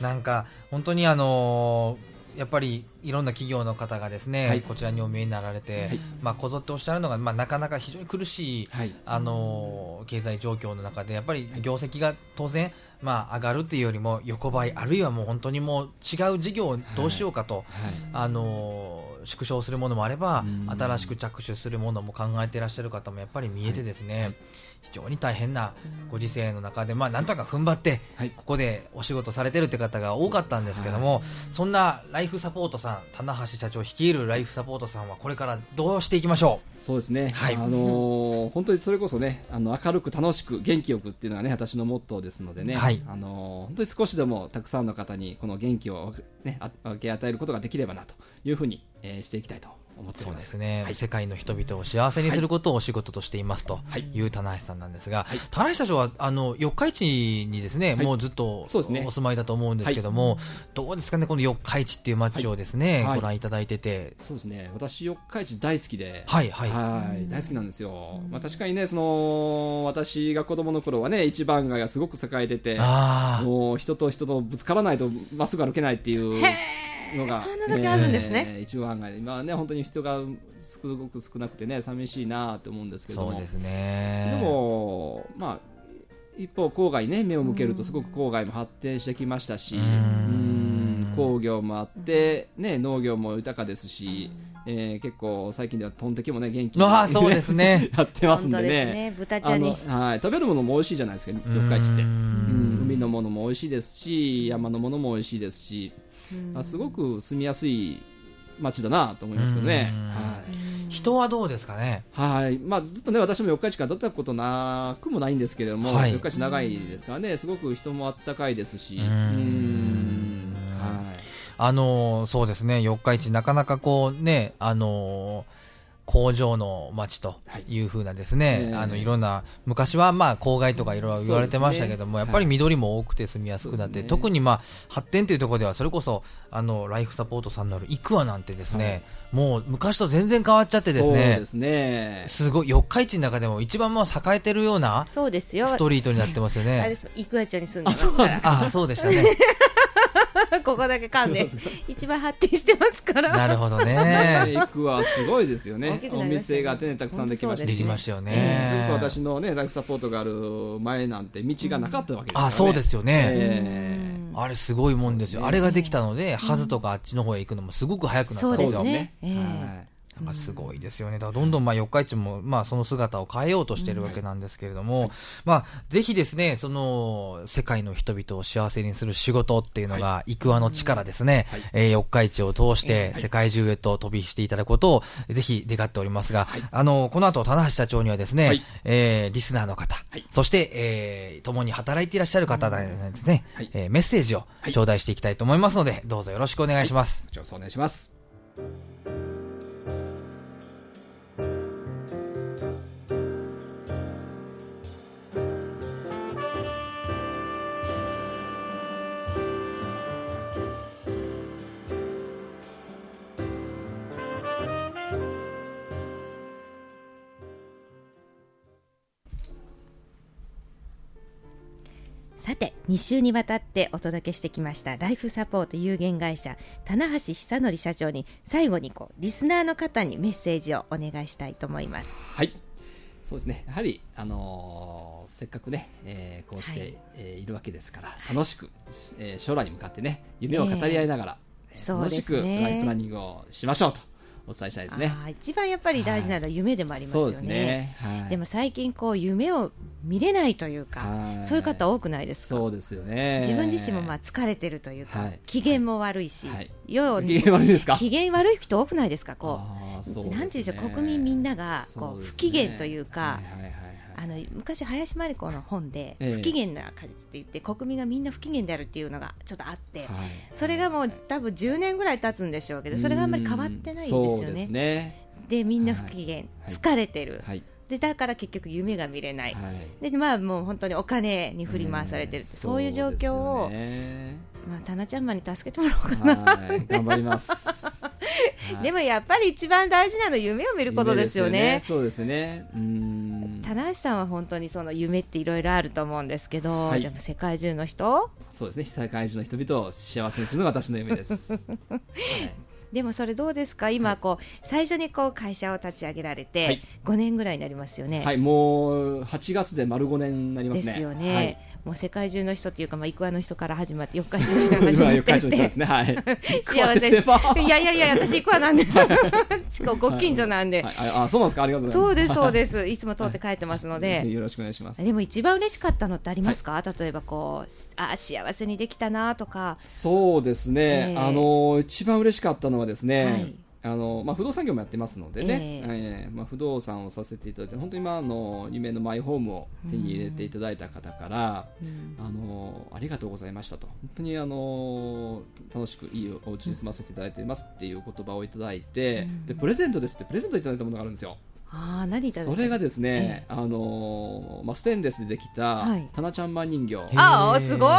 なんか本当にあのーやっぱりいろんな企業の方がですね、はい。こちらにお見えになられて、はい。まあ、こぞっておっしゃるのが、まあ、なかなか非常に苦しい、はい。あのー経済状況の中でやっぱり業績が当然、まあ、上がるっていうよりも横ばいあるいはもう本当にもう違う事業をどうしようかと、あのー縮小するものもあればうん新しく着手するものも考えていらっしゃる方もやっぱり見えてですね、非常に大変なご時世の中で、まあ、なんとか踏ん張ってはい。ここでお仕事されてるって方が多かったんですけども、そんなライフサポートさん棚橋社長率いるライフサポートさんはこれからどうしていきましょそうですね、はい。あのー本当にそれこそねあの明るく楽しく元気よくっていうのがね私のモットーですのでね、はいあの本当に少しでもたくさんの方にこの元気を、ね、分け与えることができればなというふうに、えーしていきたいと思っておそうですすね、はい。世界の人々を幸せにすることをお仕事としていますとはい。い。う棚橋さんなんですが、はい。棚橋社長はあの四日市にですね、はい。もうずっとそうですね。お住まいだと思うんですけども、どうですかね、この四日市っていう街をですね、はい。ご覧いただいてて、そうですね。私四日市大好きで。はいはい、はい。大好きなんですよ、まあ、確かにねその私が子供の頃はね一番街がすごく栄えててあもう人と人とぶつからないとまっすぐ歩けないっていうのがそんなだけあるんですね。えー一番街今はね本当に人がすごく少なくてね寂しいなと思うんですけども。そうですね。でもまあ一方郊外ね目を向けるとすごく郊外も発展してきましたしうん。うん工業もあって、ね、農業も豊かですし、えー結構最近ではトンテキもね元気にああそうですね。やってますんで本当ですねね豚に。の、はい、食べるものも美味しいじゃないですか四日市って。ううんん海のものも美味しいですし山のものも美味しいですし、あすごく住みやすい街だなと思いますけどね。うん。はい。人はどうですかね？はい。まあ、ずっとね私も四日市から出たことなくもないんですけれども、はい。四日市長いですからね。すごく人もあったかいですし。うん。うん。はい。あのーそうですね、四日市、なかなかこうね、あのー工場の街とい。うふうなですね、ええ。あのいろんな昔はまあ郊外とかいろいろ言われてましたけども、ねやっぱり緑も多くて住みやすくなって、そうですね。特にまあ発展というところではそれこそあのライフサポートさんのあるイクアなんてですね、もう昔と全然変わっちゃってですそうねで。すね。すごい四日市の中でも一番もう栄えてるようなそうですよ。ストリートになってますよあれねで。す。生桑町に住んでますから。ああ、そうでしたね。ここだけ噛んで一番発展してますから。なるほどね。ね。行くはすごいですよ大ねおなりましたね。店がねたくさんできましたできましたよええそれこそね。私のねライフサポートがある前なんて道がなかったわけですから、ね。あ、そうですよね。ええ。あれすごいもんですよ。そうですね。あれができたので、ハズとかあっちの方へ行くのもすごく早くなったそうでんですよ。すねなん。かすごいですよね。だからどんどんまあ四日市もまあその姿を変えようとしてるわけなんですけれども、まあぜひですね、その世界の人々を幸せにする仕事っていうのが、イクワの力ですね、はい。えー四日市を通して世界中へと飛びしていただくことをぜひ願っておりますが、あの、この後、棚橋社長にはですね、はい。えーリスナーの方、はい。そして、えー共に働いていらっしゃる方なんですね、はい。えーメッセージをはい。頂戴していきたいと思いますので、どうぞよろしくお願いします。こちらこそお願いしますさて2週にわたってお届けしてきましたライフサポート有限会社棚橋久則社長に最後にこうリスナーの方にメッセージをお願いしたいと思います。はい。そうですね。やはり、あのーせっかくね、えーこうして、はい。えーいるわけですから楽しく、えー将来に向かってね夢を語り合いながら、えー楽しくライフプランニングをしましょうとお伝えしたいですね。一番やっぱり大事なのは夢でもありますよね,、そうですね、はい、でも最近こう夢を見れないというか、はい。そういう方多くないですか？そうですよね。自分自身もまあ疲れてるというか、はい。機嫌も悪いし、はい。機嫌悪いですか？機嫌悪い人多くないですか？こううねなんていうんでしょう国民みんながこう不機嫌というかはいはいはいはい。あの昔林真理子の本でええ。不機嫌な果実って言って国民がみんな不機嫌であるっていうのがちょっとあって、はい。それがもう多分10年ぐらい経つんでしょうけどそれがあんまり変わってないんですよね。ね。でみんな不機嫌、疲れてる、はいでだから結局夢が見れない、はい。でまあもう本当にお金に振り回されてるって、そういう状況を、ね。まあ、タナちゃんマに助けてもらおうかな、はい。頑張ります、は いでもやっぱり一番大事なのは夢を見ることですよね。夢そうですね。うーん棚橋さんは本当にその夢っていろいろあると思うんですけど、はい。でも世界中の人？そうですね。世界中の人々を幸せにするのが私の夢です、はいでもそれどうですか？今こう最初にこう会社を立ち上げられはてい。5年ぐらいになりますよね。はい、もう8月で丸5年になりまですね。すよね、はい。もう世界中の人っていうか、まあ、イクワの人から始まって四日市の人から始まってってすね。はい。幸せ。いやいやいや私イクワなんで。ご近所なんで、はい、あ、あそうなんですか？ありがとうございます。そうです そうです。いつも通って帰ってますので、よろしくお願いします。でも一番嬉しかったのってありますか、例えばこうあ幸せにできたなとか、そうですね。ええ。あの一番嬉しかったのはですね。はいあのまあ、不動産業もやってますのでね、えええまあ、不動産をさせていただいて本当に今あの夢のマイホームを手に入れていただいた方から、うんあのありがとうございましたと本当にあの楽しくいいお家に住ませていただいていますっていう言葉をいただいて、うんでプレゼントですってプレゼントいただいたものがあるんですよ。あー何いただいた？それがですね、あのまあ、ステンレスでできた、はい。タナちゃんマン人形。あー。すごい。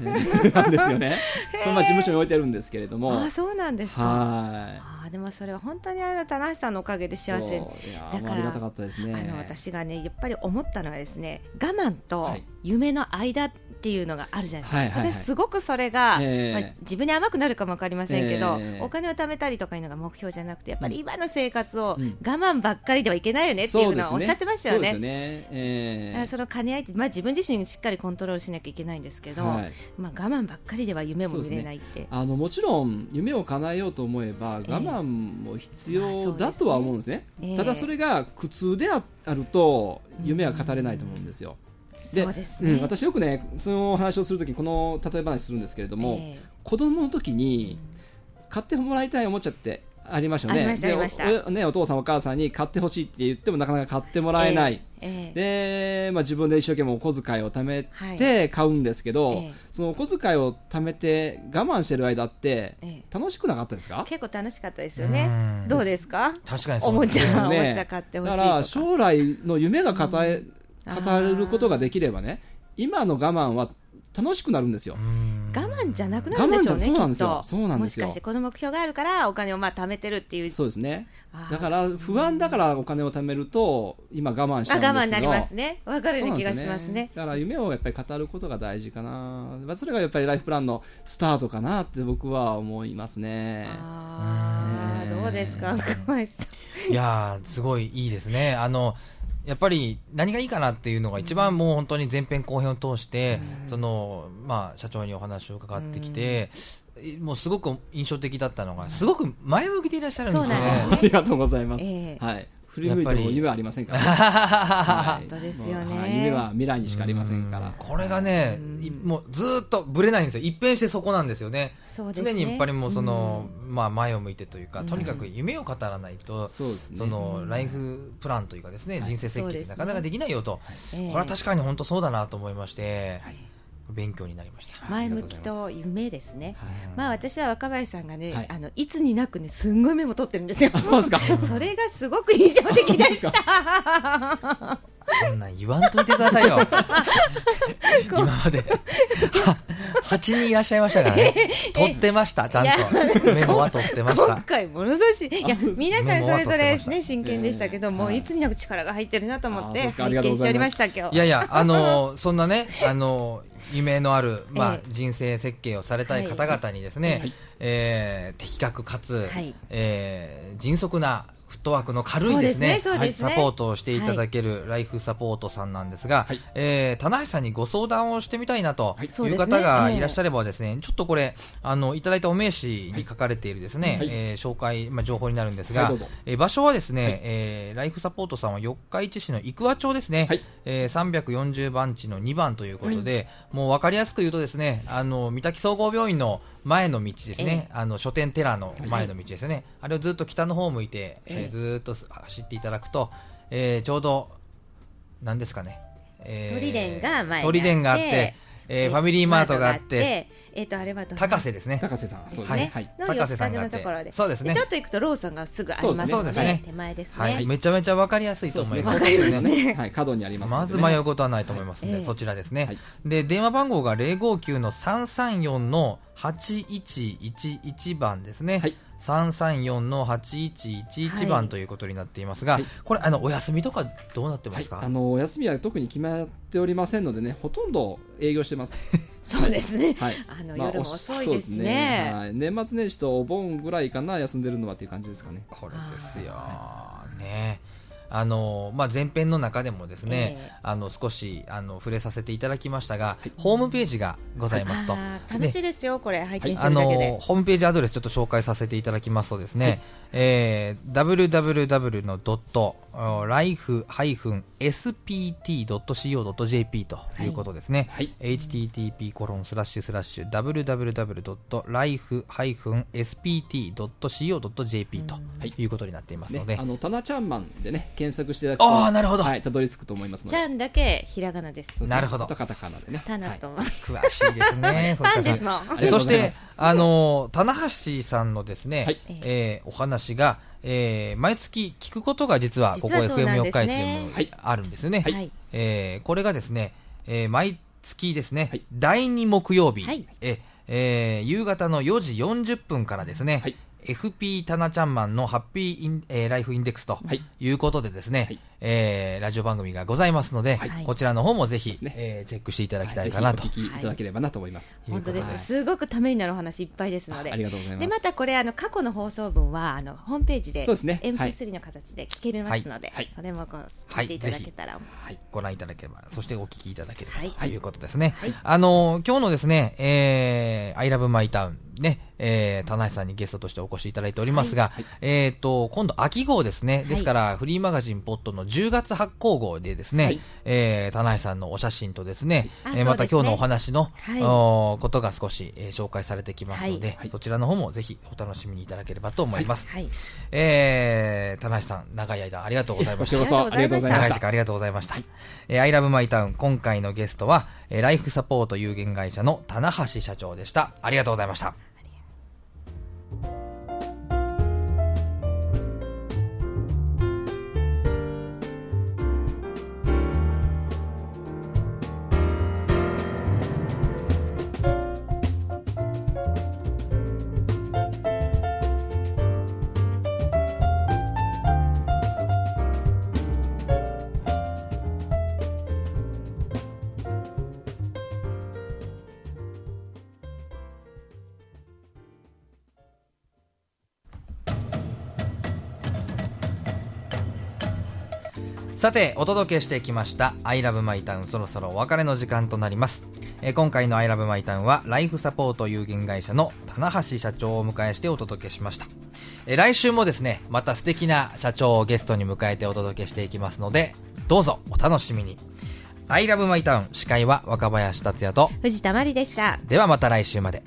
なんですよね。これまあ事務所に置いてあるんですけれども、あーそうなんですか。はい。あーでもそれは本当にあの棚橋さんのおかげで幸せ。だからありがたかったですね。あの私がねやっぱり思ったのがですね我慢とはい。夢の間っていうのがあるじゃないですか、はいはいはい。私すごくそれが、ええ。まあ、自分に甘くなるかもわかりませんけど、ええ。お金を貯めたりとかいうのが目標じゃなくてやっぱり今の生活をうん。我慢ばっかりではいけないよねっていうのはおっしゃってましたよね。そ。えの兼ね合いって、まあ、自分自身しっかりコントロールしなきゃいけないんですけど、はい。まあ、我慢ばっかりでは夢も見れないって、あのもちろん夢を叶えようと思えば我え。え慢も必要だとは思うんですね。ええただそれが苦痛であると夢は語れないと思うんですよ。そうですね、うん、私よくねその話をするときこの例え話するんですけれども、え子供の時に買ってもらいたいおもちゃってありましたよね。ありましたでありました。おおねお父さんお母さんに買ってほしいって言ってもなかなか買ってもらえない。ええで、まあ、自分で一生懸命お小遣いを貯めはい。て買うんですけど、ええ。そのお小遣いを貯めて我慢してる間ってええ。楽しくなかったですか？結構楽しかったですよね。うん。どうですか？確かにそうおもちゃ、ですよね。おもちゃ買ってほしいだから将来の夢が語え、うん語ることができればね今の我慢は楽しくなるんですよ。うん我慢じゃなくなるんでしょうね、そうなんですよきっと。そうなんですよもしかしてこの目標があるからお金をまあ貯めてるっていう。そうですねだから不安だからお金を貯めると今我慢しちゃあうんですけど我慢になりますね。わかるような気がしますね。ですよだから夢をやっぱり語ることが大事かな、まあ、それがやっぱりライフプランのスタートかなって僕は思いますね。ああ、うんどうですか。いやー、すごいいいですね。あの、やっぱり何がいいかなっていうのが一番もう本当に前編後編を通して、その、まあ、社長にお話を伺ってきて、もうすごく印象的だったのが、すごく前向きでいらっしゃるんですよそうなんねで。ありがとうございます。ええはい。振り向いてもやっぱり。夢はありませんから、は い本当ですよね。はい。夢は未来にしかありませんから。うん。これがね、いもうずーっとぶれないんですよ。一変してそこなんですよね。ね。常にやっぱりもうその、まあ前を向いてというか、とにかく夢を語らないと、そね。そのライフプランというかですね、人生設計ってなかなかできないよと、ええこれは確かに本当そうだなと思いまして、勉強になりました。前向きと夢ですね。まあ私は若林さんがね、はいあのいつになくねすんごいメモ取ってるんですよ。そうですか？それがすごく印象的でした。そんなん言わんといてくださいよ。今まで、は8人いらっしゃいましたからね。取ってました、ちゃんと。メモは取ってました。今回ものすごいしいや皆さんそれぞれねし真剣でしたけども、ええいつになく力が入ってるなと思って拝見しておりました今日。いやいや、あのそんなね、あの夢のある、まあええ。人生設計をされたい。方々にですね、はい。えー的確かつ、はい。えー迅速なフットワークの軽いですね。すねすね。サポートをしていただけるライフサポートさんなんですが、はい。えー棚橋さんにご相談をしてみたいなとはい。いう方がええいらっしゃればですね、ちょっとこれ、あの、いただいたお名刺に書かれているですね、はい。えー紹介、まあ、情報になるんですが、はいえー場所はですね、はい。えーライフサポートさんは四日市市の生桑町ですね、はい。えー340番地の2番ということで、もう分かりやすく言うとですね、あの、三滝総合病院の前の道ですね、あの、書店寺の前の道ですよね、あれをずっと北の方を向いて、えーずーっと走っていただくと、えーちょうど、何ですかね、えー鳥伝が前にあって鳥伝があって、えーファミリーマートがあって、えっ、とあれは高瀬ですね。高瀬さん、そうですはい。ね。はい。の高瀬さんがあって。そうですね。ちょっと行くとローソンがすぐありますのでそうですね。手前ですね、はい、めちゃめちゃ分かりやすいと思います。わかりますね。はい、角にありますまのでね。ず迷うことはないと思いますので、ええ。そちらですね、はい。で電話番号が059の334の8111番ですね。はい334の8111番ということになっていますが、はいこれ、あの、お休みとかどうなってますか、はい、あのお休みは特に決まっておりませんのでね、ほとんど営業してます。そうですね。はい、あの、まあ夜も遅いおですそうね。はい、年末年始とお盆ぐらいかな、休んでるのはっていう感じですかね。これですよ。ね。あの、まあ、前編の中でもですね、ええ。あの、少し、あの、触れさせていただきましたが、ホームページがございますと。楽しいですよ、これ。拝見してあるだけで。の。ホームページアドレスちょっと紹介させていただきますとですね、えー www のドット life-spt.co.jp ということですね、はい。http コロンスラッシュスラッシュ www.life-spt.co.jp とはい。いうことになっていますので、ね、あのタナちゃんマンでね、検索していただくと、あーなるほど。はい、たどり着くと思いますので。ちゃんだけひらがなです。そうですねなるほど。カタカナでね。はいタナと。詳しいですね ファンですもん。ありがとそうしてございます、あの、棚橋さんのですね、はい。えー。お話が、えー毎月聞くことが実は、ここ実はそうなん FM 四ですね。日市でもはい。あるんですよね。はい。えーこれがですね、えー毎月ですね、はい。第2木曜日、はい。えーえー夕方の4時40分からですね、はい FP タナちゃんマンのハッピーイン、えーライフインデックスとはい。いうことでですね、はいえーラジオ番組がございますので、はい。こちらの方もぜひ、ね。えーチェックしていただきたはいいかなと。ぜひお聞きいただければなと思います。本当です。すごくためになるお話いっぱいですので。ありがとうございます。でまたこれあの過去の放送分はあのホームページでそうですね。はい。MP3 の形で聞けますので、はい。それもこうはい。聞いていただけたら、はい。ご覧いただければ、そしてお聞きいただければはい。ということですね。はい。あの、今日のですね、えー、I love my town ね、えー、田中さんにゲストとしてお越しいただいておりますが、はい。えっ、と、今度秋号ですね。いですから、フリーマガジンポットの10月発行号でですね、はいえー、田中さんのお写真とですね、あえーまた今日のお話の、はいおーことが少し、えー紹介されてきますので、はいそちらの方もぜひお楽しみにいただければと思います。はい、えー、田中さん、長い間ありがとうございましたありがとうございました長い時。間ありがとうございました。えー、I love my town 今回のゲストは、えーライフサポート有限会社の棚橋社長でした。ありがとうございました。さて、お届けしてきました、I love my town そろそろお別れの時間となります。えー今回の I love my town は、ライフサポート有限会社の棚橋社長をお迎えしてお届けしました。えー来週もですね、また素敵な社長をゲストに迎えてお届けしていきますので、どうぞお楽しみに。I love my town 司会は若林達也と、藤田真理でしたではまた来週まで。